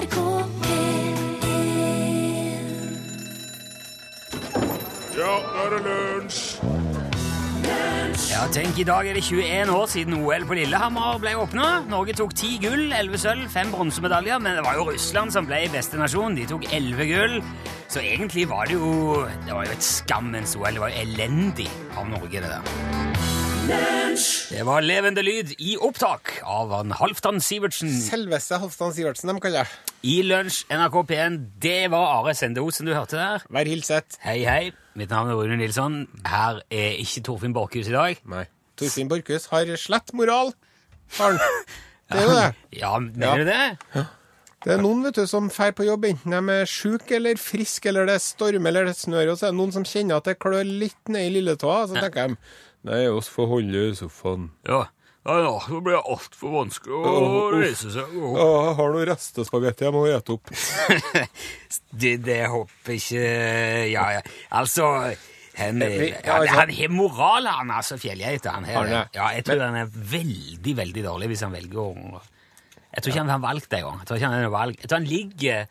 NRK P1 Ja, nå er det lunsj! Ja, tenk, I dag er det 21 år siden OL på Lillehammer ble åpna. Norge tok 10 gull, 11 sølv, 5 bronsemedaljer, men det var jo Russland som ble beste nasjon. De tok 11 gull. Så egentlig var det jo Det var jo et skammens OL. Det var jo elendig av Norge, det der. Det var levende lyd i opptak av han Halvdan Sivertsen Selveste Halvdan Sivertsen, de kaller jeg. I Lunsj NRK P1. Det var Are Sende Osen du hørte der. Vær hilset. Hei, hei. Mitt navn er Rune Nilsson. Her er ikke Torfinn Borchhus i dag. Nei. Torfinn Borchhus har slett moral. Har han. Det er jo det. Ja, mener du det? Det er noen vet du, som drar på jobb, enten de er sjuke eller friske, eller det stormer eller det snør, og så er det noen som kjenner at det klør litt ned i lilletåa, så tenker de Nei, oss får holde i sofaen. Ja. Ja, ja, det blir altfor vanskelig å reise seg. Å, jeg har noe restespagetti jeg må ete opp. Det, det håper ikke Ja, ja. Altså han, har ja, han har moral, han altså, fjellgeita. Han det. det? Ja, jeg tror han er veldig, veldig dårlig hvis han velger å Jeg tror ikke han har valgt det engang. Jeg tror ikke han har valgt. Jeg tror han ligger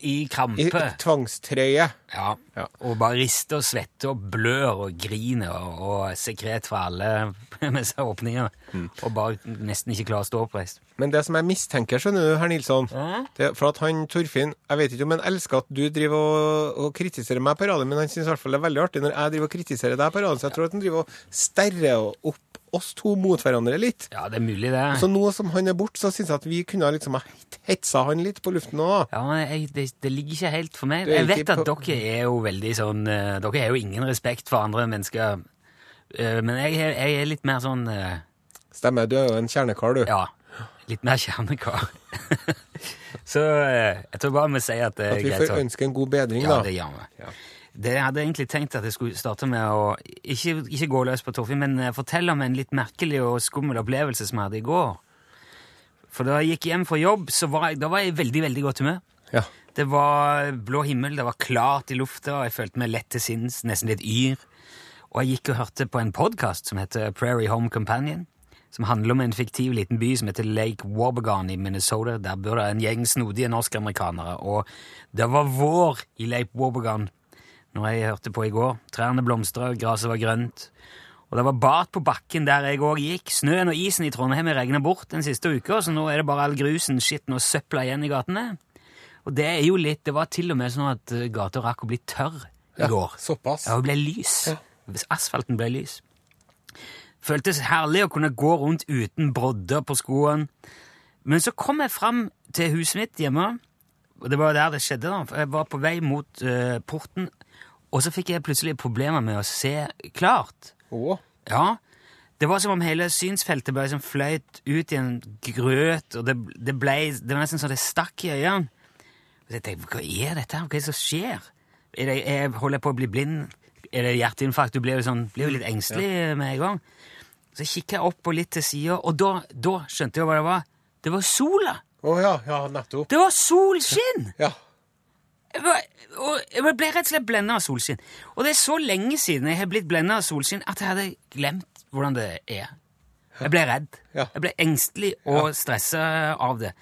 i I krampe. tvangstrøye. Ja, Ja. og bare rister og svetter og blør og griner og, og sekret fra alle med seg åpninger. Mm. Og bare nesten ikke klarer å stå oppreist. Men det som jeg mistenker, skjønner du, herr Nilsson det For at han, Torfinn Jeg vet ikke om han elsker at du driver og, og kritiserer meg på radioen, men han syns i hvert fall det er veldig artig når jeg driver og kritiserer deg på radioen, så jeg tror at han driver og sterrer opp oss to mot hverandre litt. Ja, det er mulig, det. Så nå som han er borte, så syns jeg at vi kunne liksom ha hetsa han litt på luften òg. Ja, men jeg, det, det ligger ikke helt for meg. Jeg vet at dere er jo veldig sånn eh, Dere har jo ingen respekt for andre mennesker. Eh, Men jeg, jeg er litt mer sånn eh, Stemmer, du er jo en kjernekar, du. Ja, litt mer kjernekar. Så jeg tror bare vi sier at det er greit. At vi får ønske en god bedring, da. Ja, det gjør vi. Ja. Det jeg hadde egentlig tenkt at jeg skulle starte med å ikke, ikke gå løs på Torfinn, men eh, fortelle om en litt merkelig og skummel opplevelse som jeg hadde i går. For da jeg gikk hjem fra jobb, så var jeg, da var jeg i veldig, veldig godt humør. Ja. Det var blå himmel, det var klart i lufta, og jeg følte meg lett til sinns, nesten litt yr. Og jeg gikk og hørte på en podkast som heter Prairie Home Companion, som handler om en fiktiv liten by som heter Lake Warbegon i Minnesota. Der bor det en gjeng snodige norskamerikanere, og det var vår i Lake Wobegon når jeg hørte på i går. Trærne blomstra, gresset var grønt. Og det var bart på bakken der jeg òg gikk. Snøen og isen i Trondheim har regna bort den siste uka, så nå er det bare all grusen, skitten og søpla igjen i gatene. Og det er jo litt Det var til og med sånn at eh, gata rakk å bli tørr i Ja, går. såpass. Ja, det ble lys. Asfalten ble lys. Føltes herlig å kunne gå rundt uten brodder på skoene. Men så kom jeg fram til huset mitt hjemme, og det var der det skjedde. da. Jeg var på vei mot uh, porten, og så fikk jeg plutselig problemer med å se klart. Åh. Ja, det var som om hele synsfeltet ble liksom fløyt ut i en grøt, og det, det ble det var nesten så det stakk i øynene. Og jeg tenkte, hva er dette? Hva er det som skjer? Er det, jeg holder jeg på å bli blind? Er det hjerteinfarkt? Du blir jo, sånn, blir jo litt engstelig med en gang. Så kikket jeg opp og litt til siden, og da, da skjønte jeg hva det var. Det var sola! Å ja, ja, nettopp. Det var solskinn! Ja. Jeg, jeg ble rett og slett blenda av solskinn. Og det er så lenge siden jeg har blitt blenda av solskinn at jeg hadde glemt hvordan det er. Jeg ble redd. Jeg ble engstelig og stressa av det.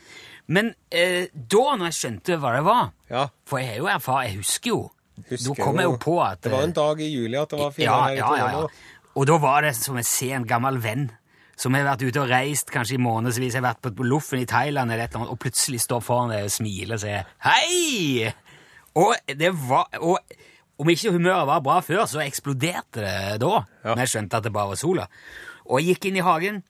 Men eh, da, når jeg skjønte hva det var Ja. For jeg har jo erfart, jeg husker jo. Husker da kom jeg jo på at Det var en eh, dag i juli at det var fire ja, her i ja, ja, ja. Og da var det som å se en gammel venn som har vært ute og reist kanskje i månedsvis, har vært på loffen i Thailand eller et eller annet, og plutselig står foran deg og smiler og sier 'hei'! Og det var og om ikke humøret var bra før, så eksploderte det da. Ja. Men jeg skjønte at det bare var sola. Og jeg gikk inn i hagen,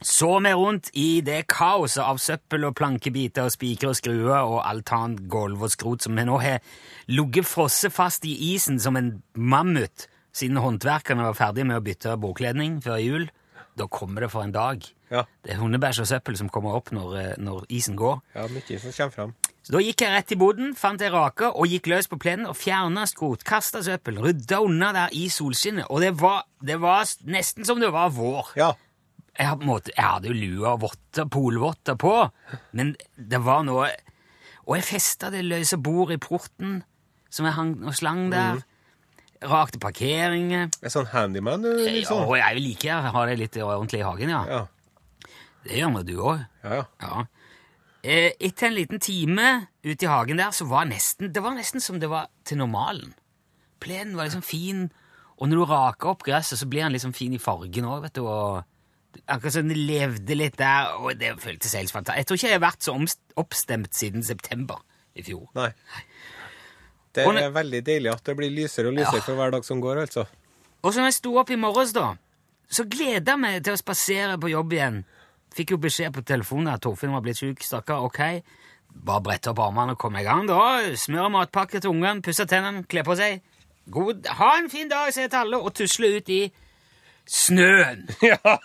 så meg rundt i det kaoset av søppel og plankebiter og spiker og skruer og altan, gulv og skrot som jeg nå har ligget frosset fast i isen som en mammut siden håndverkerne var ferdige med å bytte bordkledning før jul. Da kommer det for en dag. Ja. Det er hundebæsj og søppel som kommer opp når, eh, når isen går. ja, mye som kommer fram. Så da gikk jeg rett i boden, fant ei rake og gikk løs på plenen og fjerna skrot, kasta søppel, rydda unna der i solskinnet. Og det var, det var nesten som det var vår. Ja. Jeg, måte, jeg hadde jo lua og votter, polvotter på, men det var noe Og jeg festa det løse bordet i porten som jeg hang og slang der. Rakte parkeringer. En sånn handyman, du, Ja, liksom. og jeg liker å ha det litt ordentlig i hagen, ja. Ja. Det gjør nå du òg. Ja, ja. Ja. Eh, etter en liten time ute i hagen der, så var nesten, det var nesten som det var til normalen. Plenen var liksom fin, og når du raker opp gresset, så blir den liksom fin i fargen òg, vet du. og Akkurat som det levde litt der, og det føltes helt fantastisk. Jeg tror ikke jeg har vært så oppstemt siden september i fjor. Nei. Det Og er veldig deilig at det blir lysere og lysere for hver dag som går, altså. Og så når jeg sto opp i morges, da, så gleda jeg meg til å spasere på jobb igjen. Fikk jo beskjed på telefonen at Torfinn var blitt syk. Stakkar. Ok. Bare brette opp armene og komme i gang, da. Smøre matpakke til ungene, pusse tennene, kle på seg. God, ha en fin dag, sier jeg til alle, og tusle ut i snøen.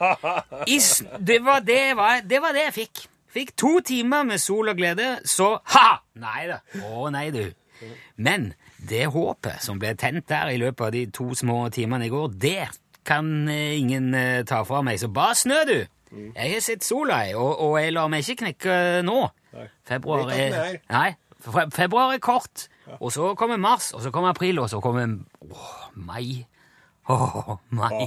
I, sn- det, var det, var, det var det jeg fikk. Fikk to timer med sol og glede, så ha! Nei da. Å nei, du. Men det håpet som ble tent der i løpet av de to små timene i går, det kan eh, ingen eh, ta fra meg. Så bare snø, du! Jeg har sett sola, jeg, og, og jeg lar meg ikke knekke nå. Februar Vet at den er. Nei, februar er kort. Og så kommer mars, og så kommer april, og så kommer åh, mai. Åh, mai.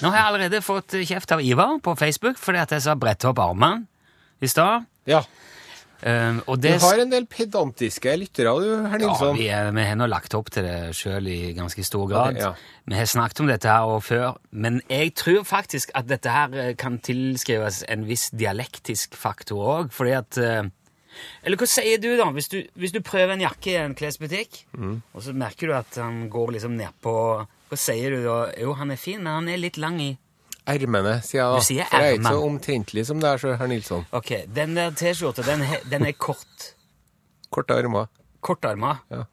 Nå har jeg allerede fått kjeft av Ivar på Facebook fordi at jeg sa 'brette opp armene' i stad. Ja. Um, og Du har en del pedantiske lyttere, du, herr ja, Nilsson. vi, er, vi har nå lagt opp til det sjøl i ganske stor grad. Ok, ja. Vi har snakket om dette her og før, men jeg tror faktisk at dette her eh, kan tilskrives en viss dialektisk faktor òg, fordi at eh, Eller hva sier du, da? Hvis du, hvis du prøver en jakke i en klesbutikk, Mm. og så merker du at han går liksom nedpå Hva sier du da? Jo, han er fin, men han er litt lang i Ermene, sier jeg da. Du sier For jeg er ikke så omtrentlig som det er, så herr Nilsson. Ok, den der T-skjorta, den, he- den er kort. Korte armer. Kortarma. Ja.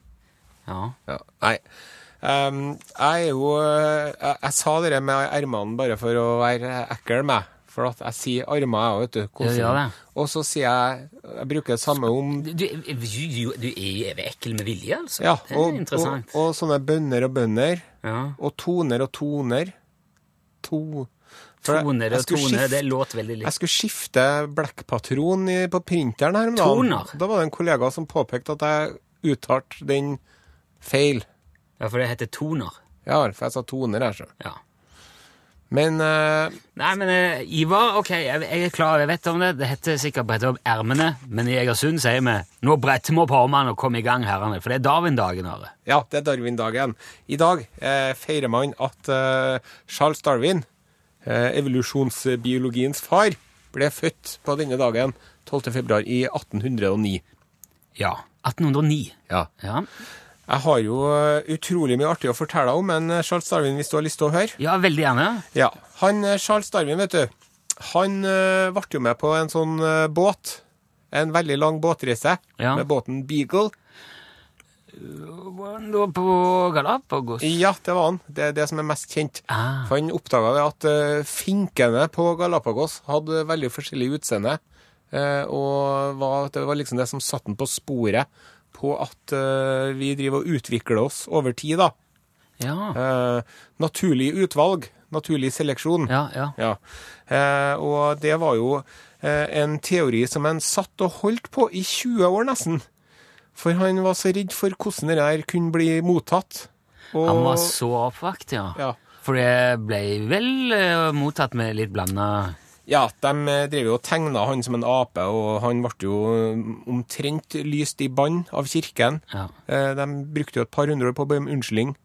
Ja. Ja. Nei. Ehm, jeg er jo eh, jeg, jeg sa det med ermene bare for å være ekkel med. For at jeg sier armer, jeg òg, vet du. Ja, ja, det. Og så sier jeg Jeg bruker det samme om Du, du, du, du er ekkel med vilje, altså? Ja, det er og, og, interessant. og sånne bønner og bønner. ja. Og toner og toner. To jeg- Toner og toner, skifte- det låt veldig Jeg skulle skifte blekkpatron i- på printeren her om dagen. Toner? Da var det en kollega som påpekte at jeg uttalte den feil. Ja, for det heter toner. Ja, for jeg sa toner her, så. Ja. Men uh, Nei, men uh, Ivar, ok, jeg, jeg er klar, jeg vet om det. Det heter sikkert brette opp ermene, men i Egersund sier vi nå bretter vi opp armene og kommer i gang, herrene, for det er Darwin-dagen. Are. ja, det er Darwin-dagen. I dag uh, feirer man at Charles Darwin, evolusjonsbiologiens far, ble født på denne dagen, 12. februar i 1809. Ja. 1809. Ja. Ja. Jeg har jo eh, utrolig mye artig å fortelle om, men eh, Charles Darwin, hvis du har lyst til å høre ja, veldig gjerne. Ja, han eh, Charles Darwin, vet du, han eh, ble jo med på en sånn eh, båt. En veldig lang båtreise Ja. med båten Beagle. Da på Galapagos. Ja, det var han. Det er det som er mest kjent. Ah. For han oppdaga at eh, finkene på Galapagos hadde veldig forskjellig utseende. eh, og var, det var liksom det som satte han på sporet på at eh, vi driver og utvikler oss over tid, da. Ja. Naturlig utvalg, naturlig seleksjon. Ja, ja. Ja. Og det var jo en teori som han satt og holdt på i 20 år nesten. For han var så redd for hvordan det der kunne bli mottatt. Og, Han var så oppvakt, ja. Ja. For det ble vel eh, mottatt med litt blanda Ja, de eh, drev jo og tegna han som en ape, og han ble jo eh, omtrent lyst i bann av kirken. Ja. De brukte jo et par hundre år på å be om unnskyldning,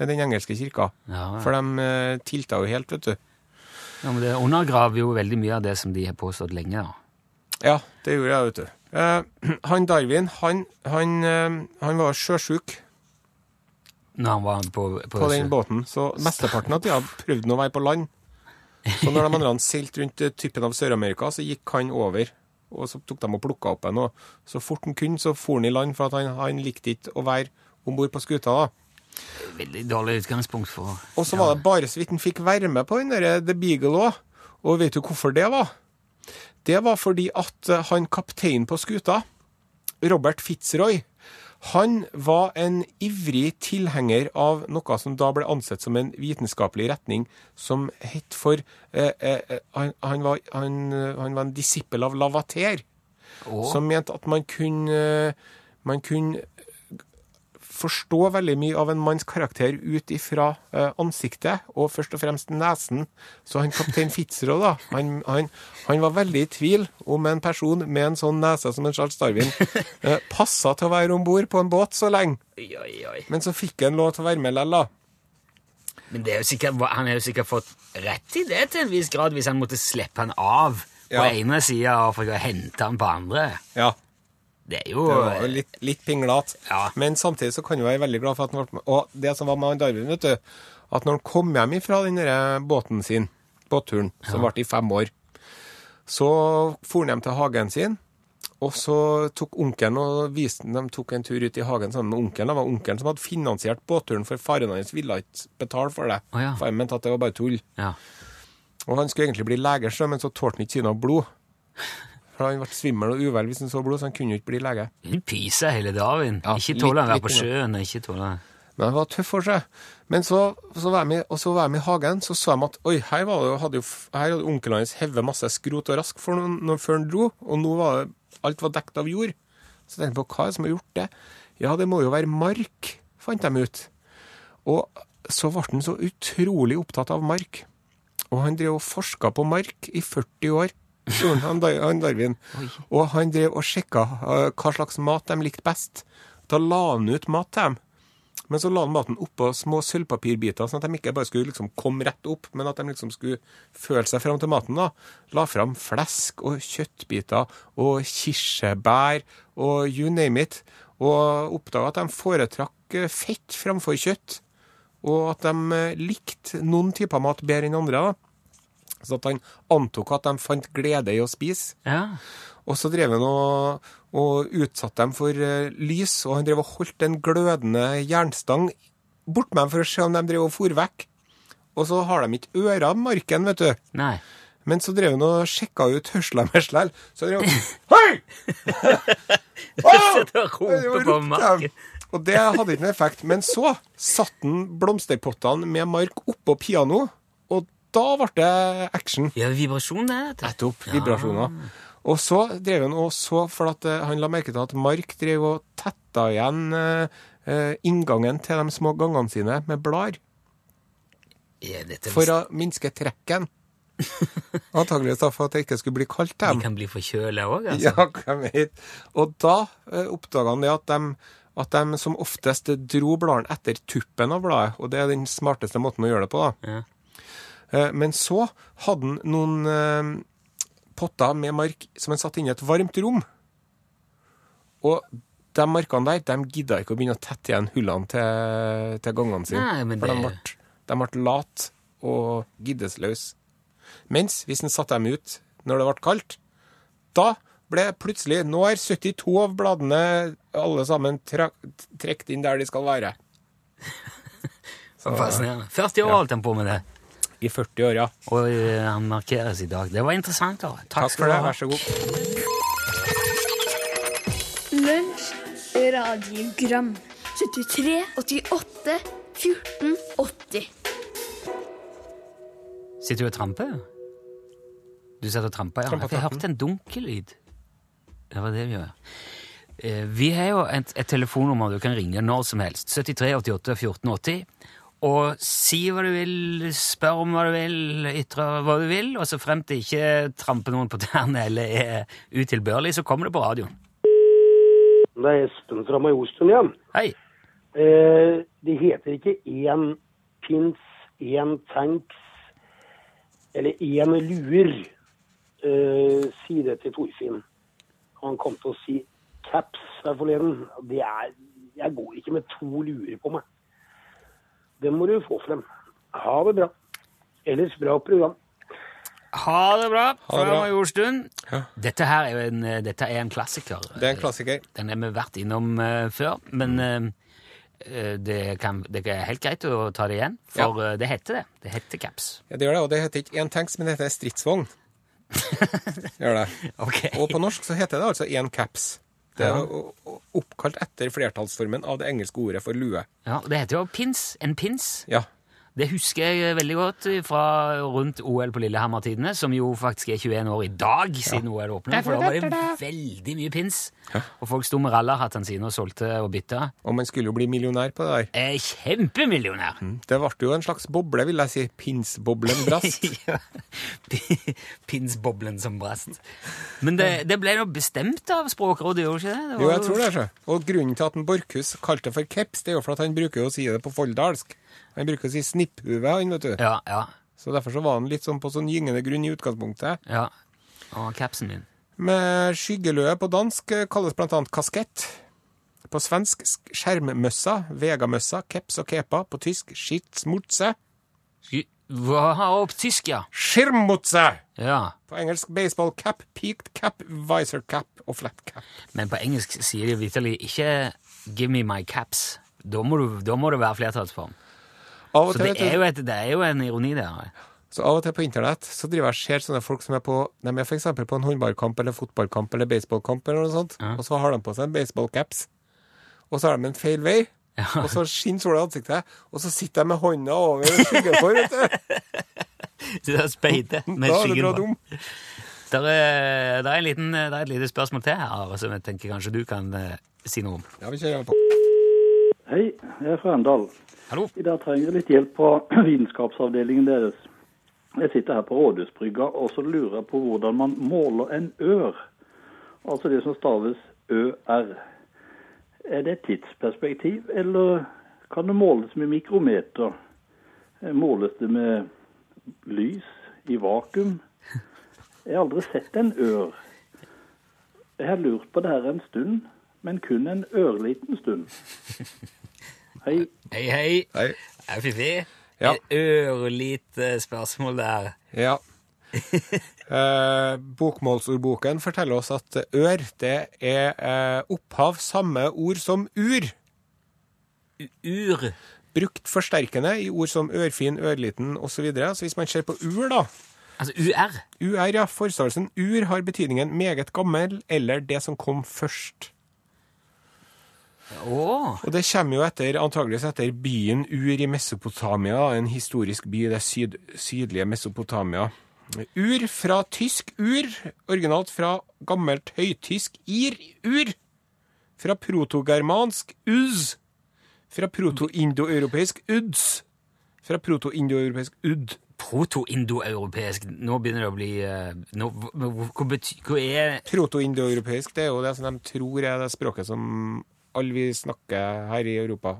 den engelske kirka. Ja, ja. For de tilta jo helt, vet du. ja, men Det undergraver jo veldig mye av det som de har påstått lenge. da. Ja, det gjorde jeg, vet du. Eh, han Darwin, han, han, eh, han var sjøsjuk Når han var på, på, på den båten, så mesteparten av tida prøvde han å være på land. Så når de andre seilte rundt eh, typen av Sør-Amerika, så gikk han over. Og så tok de og plukka opp en, og så fort han kunne, så for han i land, for at han, han likte ikke å være om bord på skuta. da. Veldig dårlig utgangspunkt for Og så var det bare så vidt han fikk være med på den der The Beagle òg. Og vet du hvorfor det var? Det var fordi at eh, han kapteinen på skuta, Robert Fitzroy, han var en ivrig tilhenger av noe som da ble ansett som en vitenskapelig retning som het for eh, eh, han, han, var, han, eh, han var en disippel av Lavater, oh. som mente at man kunne, man kunne forstå veldig mye av en manns karakter ut ifra eh, ansiktet, og først og fremst nesen. Så han kaptein Fitzroy, da, han, han, han var veldig i tvil om en person med en sånn nese som en Charles Darwin eh, passa til å være om bord på en båt så lenge. Men så fikk han lov til å være med likevel, da. Men det er sikkert, han har jo sikkert fått rett i det til en viss grad hvis han måtte slippe han av på Ja. ene sida og hente han på andre. Ja. Det er jo Det jo litt, litt pinglete. Ja. Men samtidig så kan du være veldig glad for at han ble med. Og det som var med Darwin, vet du, at når han kom hjem fra den båten sin, båtturen, som varte i fem år, så for han hjem til hagen sin, og så tok onkelen og viste De tok en tur ut i hagen sammen med onkelen. Det var onkelen som hadde finansiert båtturen, for faren hans ville ikke betale for det. Oh, ja. Faren mente at det var bare tull. ja. Og han skulle egentlig bli lege, men så tålte han ikke synet av blod. For han ble svimmel og uvel hvis han så blod, så han kunne jo ikke bli lege. Hun pyser hele dagen. Ja, ikke tåler han å være på sjøen. ikke tåler... Men han var tøff for seg. Men så, så var jeg med, og så var jeg med i hagen, så så de at oi, her, var det, hadde jo, her hadde onkelen hans hevet masse skrot og rask for noen, noen før han dro, og nå var det, alt var dekt av jord. Så tenkte jeg på hva er det som har gjort det? Ja, det må jo være mark, fant de ut. Og så ble han så utrolig opptatt av mark. Og han drev og forska på mark i 40 år, gjorde han, han Darwin. Og han drev og sjekka eh, hva slags mat de likte best. Da la han ut mat til dem. Men så la han maten oppå små sølvpapirbiter, sånn at de ikke bare skulle liksom komme rett opp, men at de liksom skulle føle seg fram til maten. da. La fram flesk og kjøttbiter og kirsebær og you name it. Og oppdaga at de foretrakk eh, fett framfor kjøtt. Og at de eh, likte noen typer mat bedre enn andre. da. Så at han antok at de fant glede i å spise. Ja. Og så drev han og, og utsatte dem for uh, lys, og han drev og holdt en glødende jernstang bort med dem for å se om de drev og for vekk. Og så har de ikke ører, marken, vet du. Nei. Men så drev han og sjekka ut hørselen deres likevel. Så drev han Hei! Sitter og roper på marken. Og det hadde ikke noen effekt. Men så satte han blomsterpottene med mark oppå piano, og da ble det action. Ja, vibrasjon det. Nettopp. Vibrasjoner. Og så drev han og så, for at eh, han la merke til at Mark drev og tetta igjen eh, eh, inngangen til de små gangene sine med blader, Ja, for å minske trekken. Antakeligvis da for at det ikke skulle bli kaldt til De kan bli forkjøla òg, altså. Ja, hvem vet. Og da eh, oppdaga han det at de, at de som oftest dro bladene etter tuppen av bladet, og det er den smarteste måten å gjøre det på, da. Ja. Eh, Men så hadde han noen eh, potter med mark som han satte inn i et varmt rom. Og de markene der, de gidda ikke å begynne å tette igjen hullene til, til gangene sine. Nei, For de ble, de late og giddesløse. Mens hvis en satte dem ut når det ble kaldt, da ble plutselig Nå er 72 av bladene alle sammen trukket inn der de skal være. Så fascinerende. 40 år holdt han på med det, I 40 år, ja. og eh, han markeres i dag. Det var interessant. da. Takk, Takk for det. Vær så god. Lunsj, radiogram 73, 88, 14, 80 Sitter du og tramper? Du sitter og tramper, ja. Jeg hørte en dunkelyd. Det var det vi gjør. Eh, Vi har jo et, et telefonnummer du kan ringe når som helst. 73 88 14 80. Og si hva du vil, spør om hva du vil, ytre hva du vil, og så frem til ikke tramper noen på tærne eller er utilbørlig, så kommer det på radioen. Det er Espen fra Majorstuen igjen. Hei! Eh, det heter ikke én pins, én tanks eller én luer. Eh, si det til Torfinn. Han kom til å si caps her forleden. Det er Jeg går ikke med to luer på meg. Det må du få frem. Ha det bra. Ellers bra program. Ha det bra fra Majorstuen. Ja. Dette her er en, eh, dette er en klassiker. Det er en klassiker. Den har vi vært innom uh, før, men eh, eh, det, kan, det er helt greit å ta det igjen, for eh, det heter det. Det heter caps. Ja, det gjør det, og det heter ikke én tanks, men det heter stridsvogn. gjør det. Okay. Og på norsk så heter det altså én caps. Det er o- oppkalt etter flertallsformen av det engelske ordet for lue. Ja, det heter jo pins. En pins. Ja. Det husker jeg veldig godt fra rundt OL på Lillehammer-tidene, som jo faktisk er 21 år i dag siden OL åpnet. For da var det veldig mye pins. Og folk sto med rallarhattene sine og solgte og bytta. Og man skulle jo bli millionær på det der. Er kjempemillionær! Det ble jo en slags boble, vil jeg si. Pinsboblen brast. ja. Pinsboblen som brast. Men det, det ble nå bestemt av Språkrådet, gjorde ikke det? det Jo, jeg tror det. Så. Og grunnen til at en Borchhus kalte det for keps, det er jo for at han bruker å si det på folldalsk. Han bruker å si snipphue, han, vet du. Ja, ja, Så derfor så var han litt sånn på sånn gyngende grunn i utgangspunktet. ja. Og capsen min. Med skyggeløe på dansk kalles blant annet kaskett. På svensk skjermmøssa, vegamøssa, keps og kepa. På tysk Hva har opp tysk, ja? Skirmmutse! Ja. På engelsk baseball cap, peaked cap, visor cap og flat cap. Men på engelsk sier de vitterlig ikke 'give me my caps'. Da må, du, da må det være flertallsform. Og Så det er jo, et, det er jo en ironi der. Så av og til på internett så driver jeg og ser sånne folk som er på De er eksempel på en håndballkamp eller fotballkamp eller baseballkamp eller noe sånt, og så har de på seg en baseballcaps. Og så har de en feil vei, og så skinner sola i ansiktet, og så sitter de med hånda over skyggen for, vet du. Det med skyggen med det skyggen på. Der er, der er, en liten, der er et lite spørsmål til her, som jeg tenker kanskje du kan eh, si noe om. Ja, vi kjører på. Hei, jeg er fra Arendal. Hallo? I dag trenger jeg litt hjelp på vitenskapsavdelingen deres. Jeg sitter her på Rådhusbrygga og så lurer jeg på hvordan man måler en ør. Altså det som staves ØR. Er det et tidsperspektiv, eller kan det måles med mikrometer? Måles det med lys i vakuum? Jeg har aldri sett en ør. Jeg har lurt på det her en stund, men kun en ørliten stund. Hei. Hei, hei. Hei. Er det fiffig? Ja. Et ørlite spørsmål der. Ja. Eh, bokmålsordboken forteller oss at ør det er eh, opphav samme ord som ur. Ur. Brukt forsterkende i ord som ørfin, ørliten osv. Så, videre. så hvis man ser på ur, da Altså UR. UR, ja. Forståelsen ur har betydningen meget gammel eller det som kom først. Å. Og det kommer jo etter, antageligvis etter byen Ur i Mesopotamia, en historisk by i det syd, sydlige Mesopotamia. Ur fra tysk ur, originalt fra gammelt høytysk ir, ur. Fra protogermansk uz. Fra protoindoeuropeisk uds. Fra protoindoeuropeisk udd. Proto-indoeuropeisk. Nå begynner det å bli eh, nå, hva, hva er Protoindoeuropeisk, det er jo det som de tror er det språket som alle vi snakker her i Europa,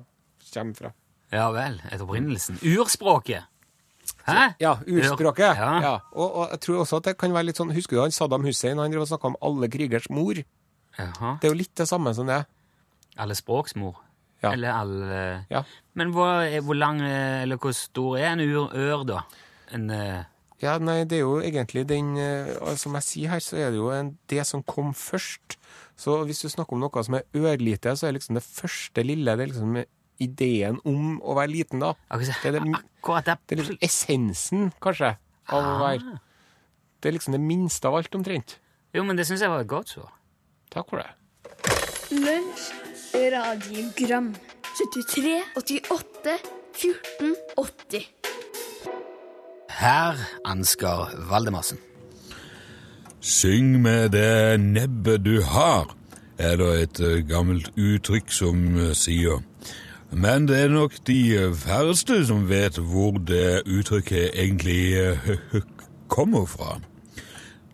kommer fra. Ja vel, etter opprinnelsen. Urspråket. Hæ? Ja, urspråket. Ja. Ja. Og, og jeg tror også at det kan være litt sånn Husker du han Saddam Hussein? Han drev og snakka om alle krigers mor. Jaha. Det er jo litt det samme som det. Alle språksmor. Ja. Eller alle Ja. Men hva, er- hvor lang eller hvor stor er en ur, ør, da? En uh... Ja, nei, det er jo egentlig den altså, Som jeg sier her, så er det jo en, det som kom først. Så hvis du snakker om noe som er ørlite, så er liksom det første lille det er liksom ideen om å være liten, da. Det er, det, det er liksom essensen, kanskje, av å være Det er liksom det minste av alt, omtrent. Jo, men det syns jeg var et godt svar. Takk for det. Lunsj, radiogram 73, 88, 14, 80 Her Ansgar Valdemarsen. Syng med det nebbet du har, er det et eh, gammelt uttrykk som eh, sier. Men det er nok de færreste som vet hvor det uttrykket egentlig eh, kommer fra.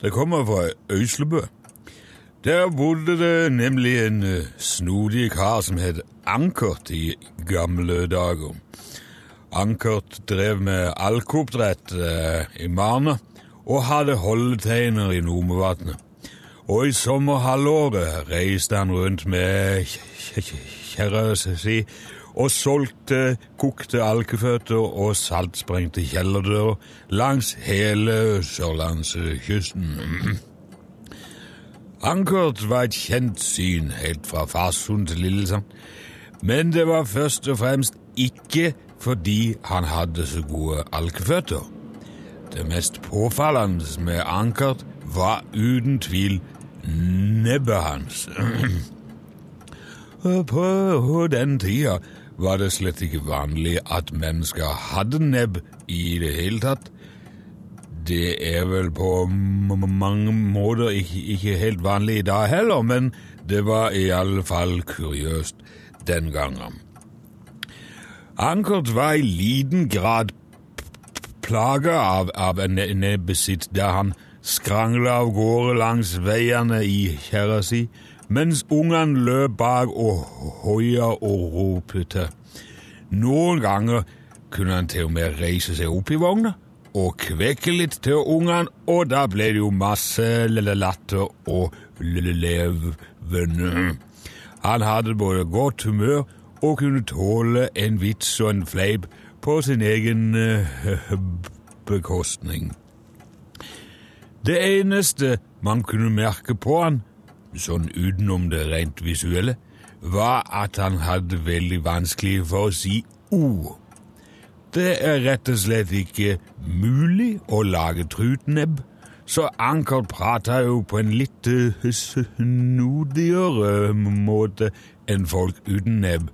Det kommer fra Øyslebø. Der bodde det nemlig en snodig kar som het Ankert i gamle dager. Ankert drev med alkeoppdrett i Marna og hadde holdeteiner i Nomevatnet. Og i sommerhalvåret reiste han rundt med kj- kj- kjerra si og solgte kokte alkeføtter og saltsprengte kjellerdører langs hele sørlandskysten. Ankert var et kjent syn helt fra Farsund til Lillesand, men det var først og fremst ikke fordi han hadde så gode alkeføtter. Det mest påfallende med Ankert var uten tvil nebbet hans. På den tida var det slett ikke vanlig at mennesker hadde nebb i det hele tatt. Det er vel på mange måter ikke, helt vanlig i dag heller, men det var i alle fall kuriøst den gangen. Ankert var i liten grad plaga av, av en ne- nebbet sitt der han skrangla av gårde langs veiene i kjerra si, mens ungene løp bak og hoia og ropte. Noen ganger kunne han til og med reise seg opp i vogna og kvekke litt til ungene, og da ble det jo masse lille latter og levende. Han hadde både godt humør og kunne tåle en vits og en fleip på sin egen eh, bekostning. Det eneste man kunne merke på han, sånn utenom det rent visuelle, var at han hadde veldig vanskelig for å si O. Det er rett og slett ikke mulig å lage trutnebb, så Anker prata jo på en litt eh, snodigere måte enn folk uten nebb.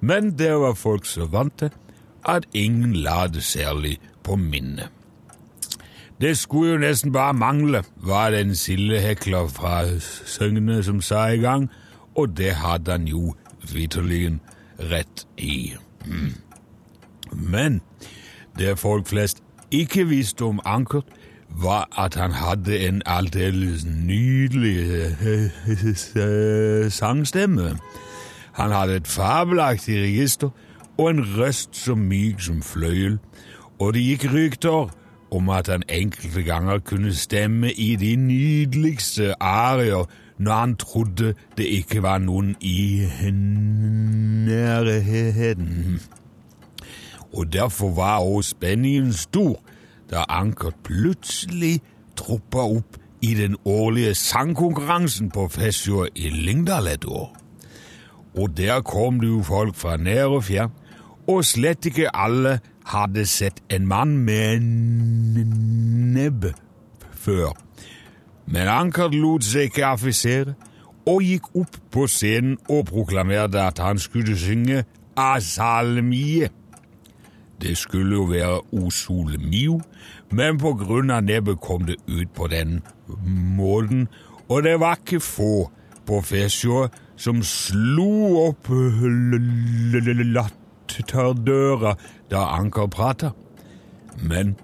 Men det var folk så vant til at ingen la det særlig på minnet. Det skulle jo nesten bare mangle, var det en sildehekler fra Søgne som sa i gang, og det hadde han jo vitterlig rett i. Mm. Men det folk flest ikke visste om Ankert, var at han hadde en aldeles nydelig eh, sangstemme. Han hadde et fabelaktig register og en røst så myk som fløyel, og det gikk rykter om at han enkelte ganger kunne stemme i de nydeligste arier når han trodde det ikke var noen i nærheten. Og derfor var også spenningen stor da Ankert plutselig troppa opp i den årlige sangkonkurransen på Fesjå i Lyngdal et år. Og der kom det jo folk fra nær og fjern, og slett ikke alle hadde sett en mann med en nebbe før. Men Ankert lot seg ikke affisere, og gikk opp på scenen og proklamerte at han skulle synge Asalmie. Det skulle jo være O Mio, men på grunn av nebbet kom det ut på den måten, og det var ikke få på Fesjå som slo opp latterdøra da Anker prata. Men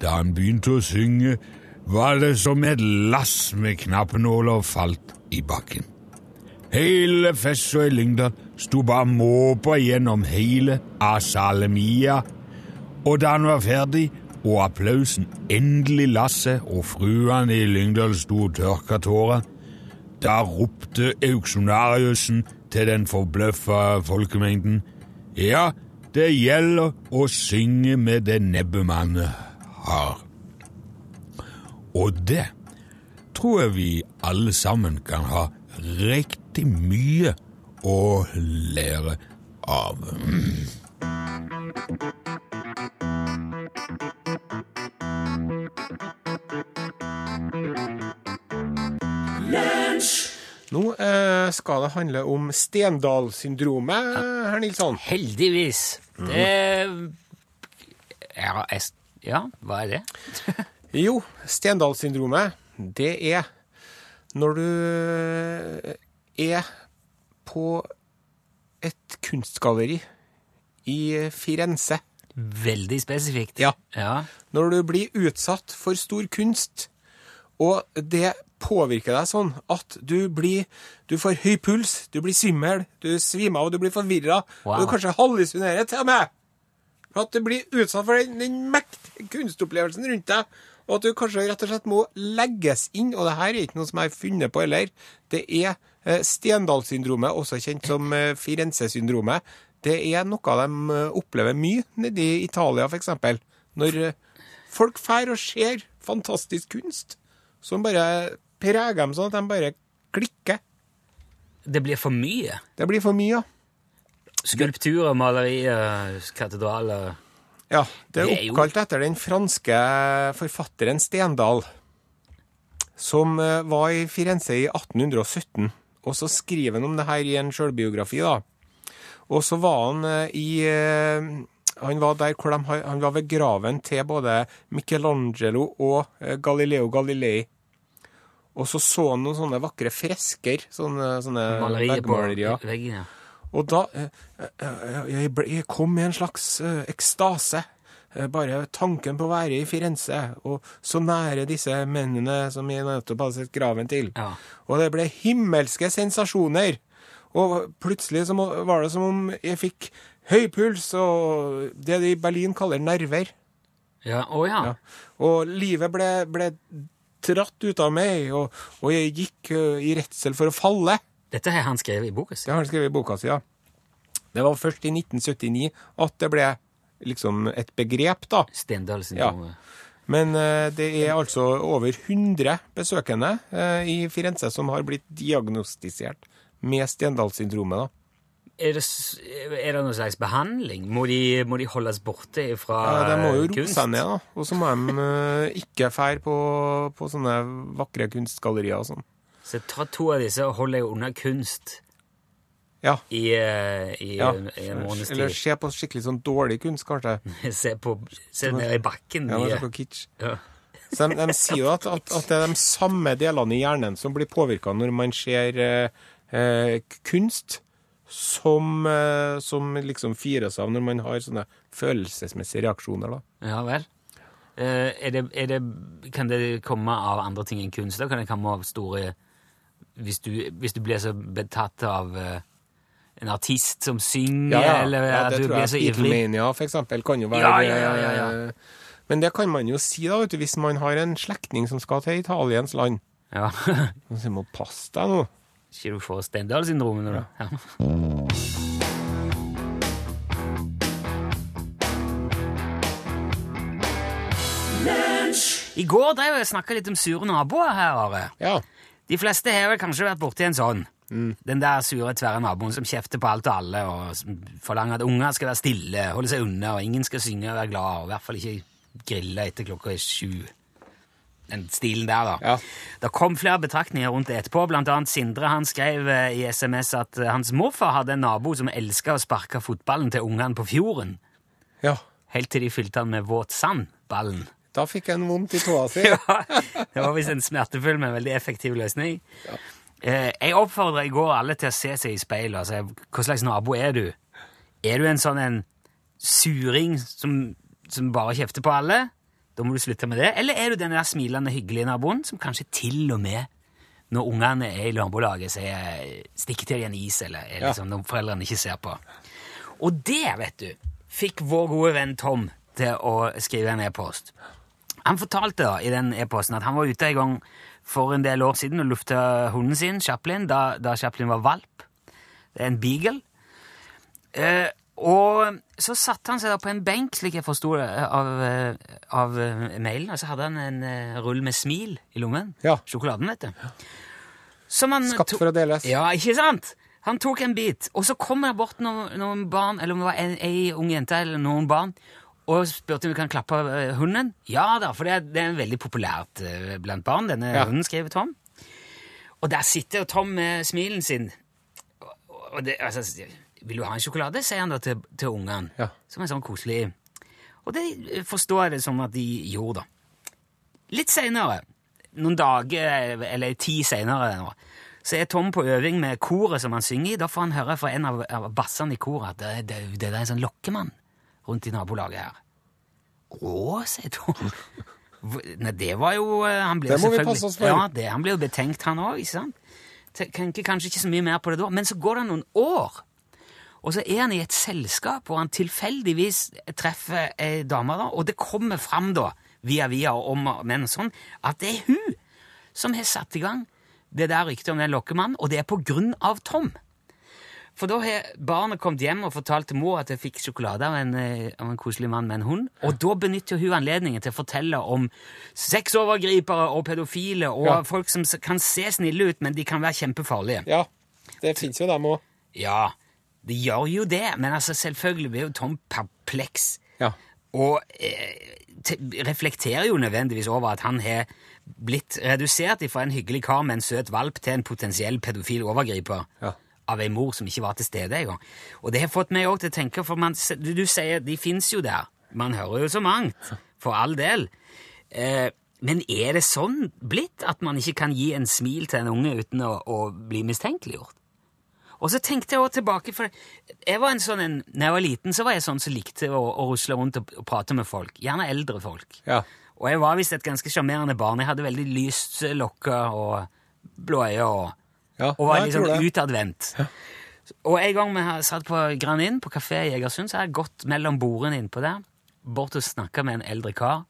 da han begynte å synge, var det som et lass med knappenåler falt i bakken. Hele Fesjå i Lyngdal sto bare måpa gjennom hele Asalemia, og da han var ferdig og applausen endelig la seg og fruene i Lyngdal sto og tørka tårer, da ropte auksjonariusen til den forbløffa folkemengden ja, det gjelder å synge med det nebbet man har. Og det tror jeg vi alle sammen kan ha riktig mye å lære av. Nå eh, skal det handle om Stendal-syndromet, herr Nilsson. Heldigvis. Det ja, jeg, ja, hva er det? Jo, Stendal-syndromet, det er når du er på et kunstgalleri i Firenze. Veldig spesifikt. Ja. ja. Når du blir utsatt for stor kunst, og det påvirker deg sånn at du blir Du får høy puls, du blir svimmel, du svimer av, du blir forvirra, Wow. og du kanskje hallusinerer til og med. At du blir utsatt for den, den mektige kunstopplevelsen rundt deg, og at du kanskje rett og slett må legges inn. Og det her er ikke noe som jeg har funnet på heller. Det er eh, Stendal-syndromet, også kjent som eh, Firenze-syndromet. Det er noe de eh, opplever mye nede i Italia, f.eks. Når eh, folk drar og ser fantastisk kunst som bare preger dem sånn at de bare klikker. Det blir for mye. Det blir for mye, ja. Skulpturer, malerier, katedraler Ja, det er oppkalt etter den franske forfatteren Stendal, som eh, var i Firenze i 1817. Og så skriver han om det her i en sjølbiografi, da. Og så var han eh, i eh, Han var der hvor de, han var ved graven til både Michelangelo og Galileo Galilei. Og så så han noen sånne vakre fresker, sånne, sånne Malerier på veggen, ja. Og da eh, eh, jeg, jeg kom i en slags eh, ekstase. Eh, Bare tanken på å være i Firenze, og så nære disse mennene som jeg nettopp hadde sett graven til. Ja. Og det ble himmelske sensasjoner. Og plutselig var det som om jeg fikk høy puls og det de i Berlin kaller nerver. Ja, Å ja. Ja. Og livet ble, ble dratt ut av meg, og, og jeg gikk i redsel for å falle. Dette har han skrevet i boka si. Det har han skrevet i boka si, ja. Det var først i 1979 at det ble liksom et begrep, da. Stendal-syndromet. Men uh, det er altså over 100 besøkende uh, i Firenze som har blitt diagnostisert med Stendal-syndromet. da. Er, det, er det noen slags behandling? Må de, må de holdes borte fra kunst? Ja, de må jo roe seg ned, da. Og så må de eh, ikke fære på, på sånne vakre kunstgallerier og sånn. Så ta to av disse og hold deg unna kunst Ja. i, eh, i, ja. i en måneds Eller se på skikkelig sånn dårlig kunst, kanskje. Se, på, se ned i bakken. Ja, se på kitsch. ja. Så de, de sier jo at, at, at det er de samme delene i hjernen som blir påvirka når man ser eh, eh, kunst, som, eh, som liksom fires av når man har sånne følelsesmessige reaksjoner. da. Ja vel. Eh, er det, er det, kan det komme av andre ting enn kunst? Da kan det komme av store Hvis du, hvis du blir så betatt av eh, en artist som synger, eller ja, at du blir så ivrig Beatlemania, for eksempel, kan jo være Ja, ja, ja, ja, ja. Men det kan man jo si, da, vet du, hvis man har en slektning som skal til Italiens land. Ja. Så må passe pass deg nå. Ikke du får Stendal-syndromet nå, da? Ja. I går drev jeg snakka litt om sure naboer her, Are. Ja. De fleste har vel kanskje vært borti en sånn. Den der sure, tverre naboen som kjefter på alt og alle og forlanger at unger skal være stille, holde seg unna, og ingen skal synge og være glad, og i hvert fall ikke grille etter klokka er sju. Den stilen der, da. Ja. Det kom flere betraktninger rundt det etterpå. Blant annet Sindre han skrev eh, i SMS at eh, hans morfar hadde en nabo som elska å sparke fotballen til ungene på fjorden, ja. helt til de fylte den med våt sand, ballen. Da fikk en vondt i tåa si. Ja, det var visst en smertefull, men veldig effektiv løsning. Eh, Jeg oppfordra i går alle til å se seg i speilet og si hva slags nabo er du? Er du en sånn en suring som, som bare kjefter på alle? Da må du slutte med det. Eller er du den der smilende, hyggelige naboen som kanskje til og med når ungene er i nabolaget, sier 'stikk til en is', eller er liksom, når foreldrene ikke ser på. Og det, vet du, fikk vår gode venn Tom til å skrive en e-post. Han fortalte da i den e-posten at han var ute en gang for en del år siden og lufta hunden sin, Chaplin, da, da Chaplin var valp. Det er en beagle. Eh, og så satte han seg da på en benk, slik jeg forsto det av, av eh, mailen, og så hadde han en eh, rull med smil i lommen. Ja. Sjokoladen, vet du. Skapt for å deles. ja, ikke sant? Han tok en bit, og så kom det bort noen, noen barn, eller om det var en, ei ung jente eller noen barn, og spurte om vi kan klappe eh, hunden. Ja da, for det, er- det er veldig populært blant barn, denne Ja. hunden, skriver Tom. Og der sitter Tom med smilen sin. Og- Og det, altså, vil du ha en sjokolade, sier han da til, til ungene. Ja. Som en sånn koselig Og det forstår jeg det som at de gjorde, da. Litt seinere, noen dager eller ti seinere, så er Tom på øving med koret som han synger i. Da får han høre fra en av, av bassene i koret at det, det, det er en sånn lokkemann rundt i nabolaget her. Å, sier Tom. Nei, det var jo eh, han ble Det må vi passe oss for. Ja, det, han ble jo betenkt, han òg. Tenker kanskje ikke så mye mer på det da, men så går det noen år. Og så er han i et selskap hvor han tilfeldigvis treffer ei dame, da, og det kommer fram da, via via om og men og sånn, at det er hun som har satt i gang det der ryktet om den lokkemannen, og det er på grunn av Tom. For da har barnet kommet hjem og fortalt til mor at jeg fikk sjokolade av en, eh, av en koselig mann med en hund, og da benytter hun anledningen til å fortelle om sexovergripere og pedofile og Ja. folk som kan se snille ut, men de kan være kjempefarlige. Ja, det fins jo dem òg. Ja, det gjør jo det, men altså selvfølgelig blir jo Tom perpleks. Ja. Og eh, te- reflekterer jo nødvendigvis over at han har blitt redusert fra en hyggelig kar med en søt valp til en potensiell pedofil overgriper. Ja. av ei mor som ikke var til stede engang. Og det har fått meg òg til å tenke, for man, du, du sier de fins jo der. Man hører jo så mangt, for all del. Eh, men er det sånn blitt at man ikke kan gi en smil til en unge uten å, å bli mistenkeliggjort? Og så tenkte jeg også tilbake, for jeg var en sånn, en, når jeg var liten, så var jeg sånn som likte å, å rusle rundt og, og prate med folk. Gjerne eldre folk. Ja. Og jeg var visst et ganske sjarmerende barn. Jeg hadde veldig lyst lokker og blå øyne og, Ja, og var ja, liksom utadvendt. Og en gang vi satt på Granin, på kafé i Egersund, så har jeg gått mellom bordene innpå der, bort og snakka med en eldre kar.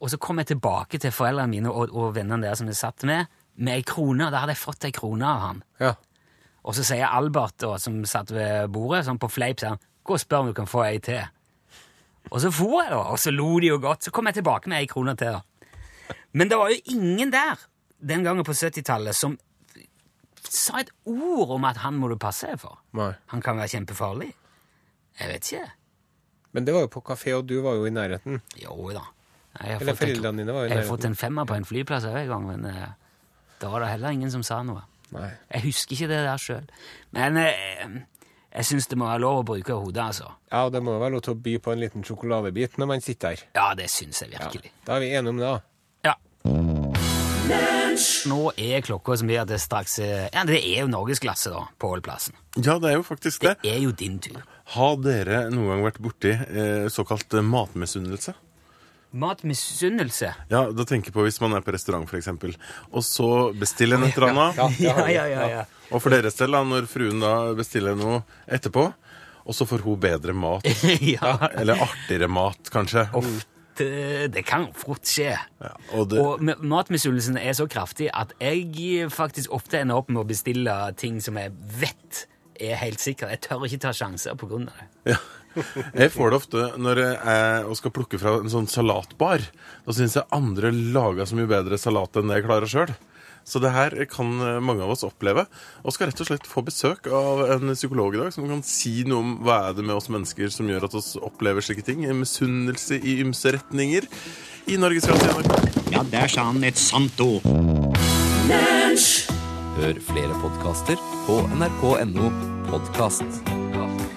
Og så kom jeg tilbake til foreldrene mine og, og vennene der som jeg satt med, med ei krone. og Da hadde jeg fått ei krone av han. Ja. Og så sier Albert, da, som satt ved bordet, sånn på fleip, sier han, gå og spør om du kan få ei til. Og så for jeg, da, og så lo de jo godt. Så kom jeg tilbake med ei krone til. da. Men det var jo ingen der den gangen på 70-tallet som sa et ord om at han må du passe deg for. Nei. Han kan være kjempefarlig. Jeg vet ikke. Men det var jo på kafé, og du var jo i nærheten. Jo da. Jeg har Eller fått en- dine var jo i Jeg har nærheten. fått en femmer på en flyplass òg en gang, men eh, da var det heller ingen som sa noe. Nei. Jeg husker ikke det der sjøl. Men eh, jeg syns det må være lov å bruke hodet, altså. Ja, og det må være lov til å by på en liten sjokoladebit når man sitter her. Ja, det syns jeg Ja. virkelig. Da er vi enige om det, da. Ja. Nå er klokka som mye at det straks er Ja, det er jo norgesklasse, da, på Ålplassen. Ja, det er jo faktisk det. Det er jo din tur. Har dere noen gang vært borti eh, såkalt eh, matmisunnelse? Matmisunnelse. Ja, da tenker jeg på hvis man er på restaurant, eksempel, og så bestiller en et eller annet. Ja, Ja, ja. Og for deres del, da, når fruen da bestiller noe etterpå, og så får hun bedre mat, ja. eller artigere mat, kanskje. Det, det kan fort skje. Ja, og det, Og matmisunnelsen er så kraftig at jeg faktisk ofte ender opp med å bestille ting som jeg vet er helt sikkert. Jeg tør ikke ta sjanser på grunn av det. ja. Jeg får det ofte når jeg er skal plukke fra en sånn salatbar. Da syns jeg andre lager så mye bedre salat enn det jeg klarer sjøl. Så det her kan mange av oss oppleve, og skal rett og slett få besøk av en psykolog i dag som kan si noe om hva er det med oss mennesker som gjør at oss opplever slike ting. Misunnelse i ymse retninger. I Norges i Ja, der sa han et sant ord. Hør flere podkaster på nrk.no podkast.